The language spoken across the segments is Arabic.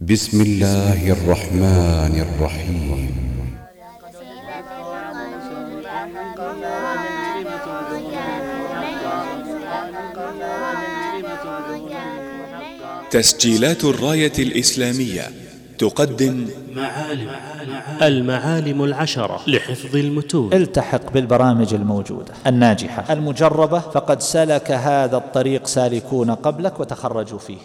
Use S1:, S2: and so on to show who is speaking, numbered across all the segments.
S1: بسم الله الرحمن الرحيم.
S2: تسجيلات الراية الإسلامية تقدم
S3: معالم المعالم العشرة لحفظ المتون.
S4: التحق بالبرامج الموجودة الناجحة المجربة فقد سلك هذا الطريق سالكون قبلك وتخرجوا فيه.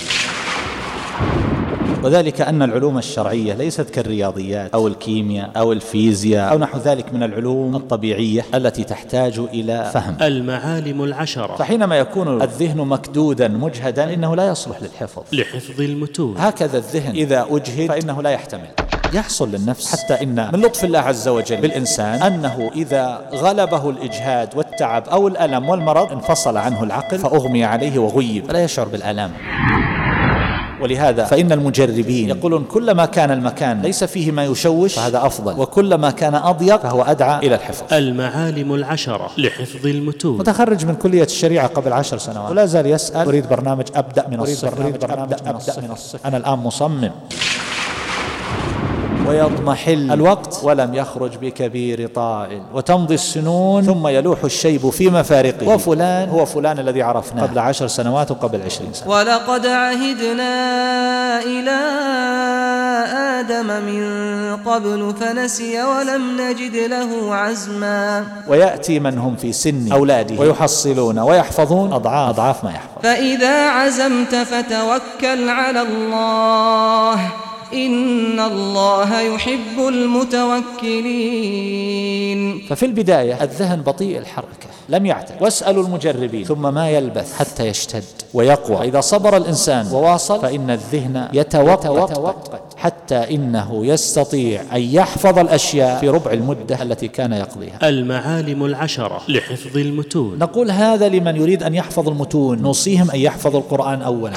S4: وذلك أن العلوم الشرعية ليست كالرياضيات أو الكيمياء أو الفيزياء أو نحو ذلك من العلوم الطبيعية التي تحتاج إلى فهم.
S3: المعالم العشرة.
S4: فحينما يكون الذهن مكدودا مجهدا إنه لا يصلح للحفظ.
S3: لحفظ المتون.
S4: هكذا الذهن إذا أجهد فإنه لا يحتمل. يحصل للنفس حتى إن من لطف الله عز وجل بالإنسان أنه إذا غلبه الإجهاد والتعب أو الألم والمرض انفصل عنه العقل فأغمي عليه وغيب. فلا يشعر بالآلام ولهذا فإن المجربين يقولون كلما كان المكان ليس فيه ما يشوش فهذا أفضل. وكلما كان أضيق فهو أدعى إلى الحفظ.
S3: المعالم العشرة لحفظ المتون.
S4: متخرج من كلية الشريعة قبل عشر سنوات. ولا زال يسأل. أريد برنامج أبدأ من الصفر. أريد برنامج أبدأ من الصفر. أنا الآن مصمم. ويضمحل الوقت ولم يخرج بكبير طائل وتمضي السنون ثم يلوح الشيب في مفارقه. وفلان هو فلان الذي عرفناه قبل عشر سنوات وقبل عشرين سنة.
S5: ولقد عهدنا إلى آدم من قبل فنسي ولم نجد له عزما.
S4: ويأتي من هم في سن أولاده. ويحصلون ويحفظون أضعاف. أضعاف ما يحفظ.
S5: فإذا عزمت فتوكل على الله. إن الله يحب المتوكلين.
S4: ففي البداية الذهن بطيء الحركة لم يعتد واسألوا المجربين. ثم ما يلبث حتى يشتد ويقوى. فإذا صبر الإنسان وواصل فإن الذهن يتوقت حتى إنه يستطيع أن يحفظ الأشياء في ربع المدة التي كان يقضيها.
S3: المعالم العشرة لحفظ المتون.
S4: نقول هذا لمن يريد أن يحفظ المتون. نوصيهم أن يحفظوا القرآن أولا.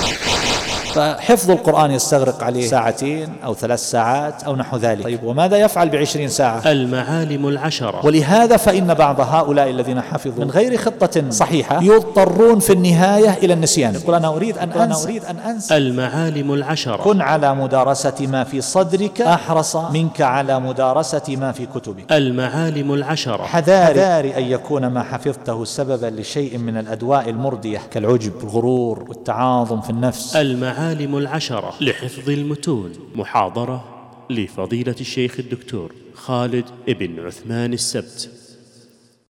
S4: فحفظ القرآن يستغرق عليه ساعتين أو ثلاث ساعات أو نحو ذلك. طيب وماذا يفعل بعشرين ساعة؟
S3: المعالم العشرة.
S4: ولهذا فإن بعض هؤلاء الذين حفظوا من غير خطة صحيحة يضطرون في النهاية إلى النسيان. يقول أنا أريد أن أنسى, أريد أن أنسى.
S3: المعالم العشرة.
S4: كن على مدارسة ما في صدرك أحرص منك على مدارسة ما في كتبك.
S3: المعالم العشرة.
S4: حذاري. أن يكون ما حفظته سببا لشيء من الأدواء المردية كالعجب الغرور والتعاظم في النفس.
S3: المعالم العشرة لحفظ المتون. محاضرة لفضيلة الشيخ الدكتور خالد ابن عثمان السبت.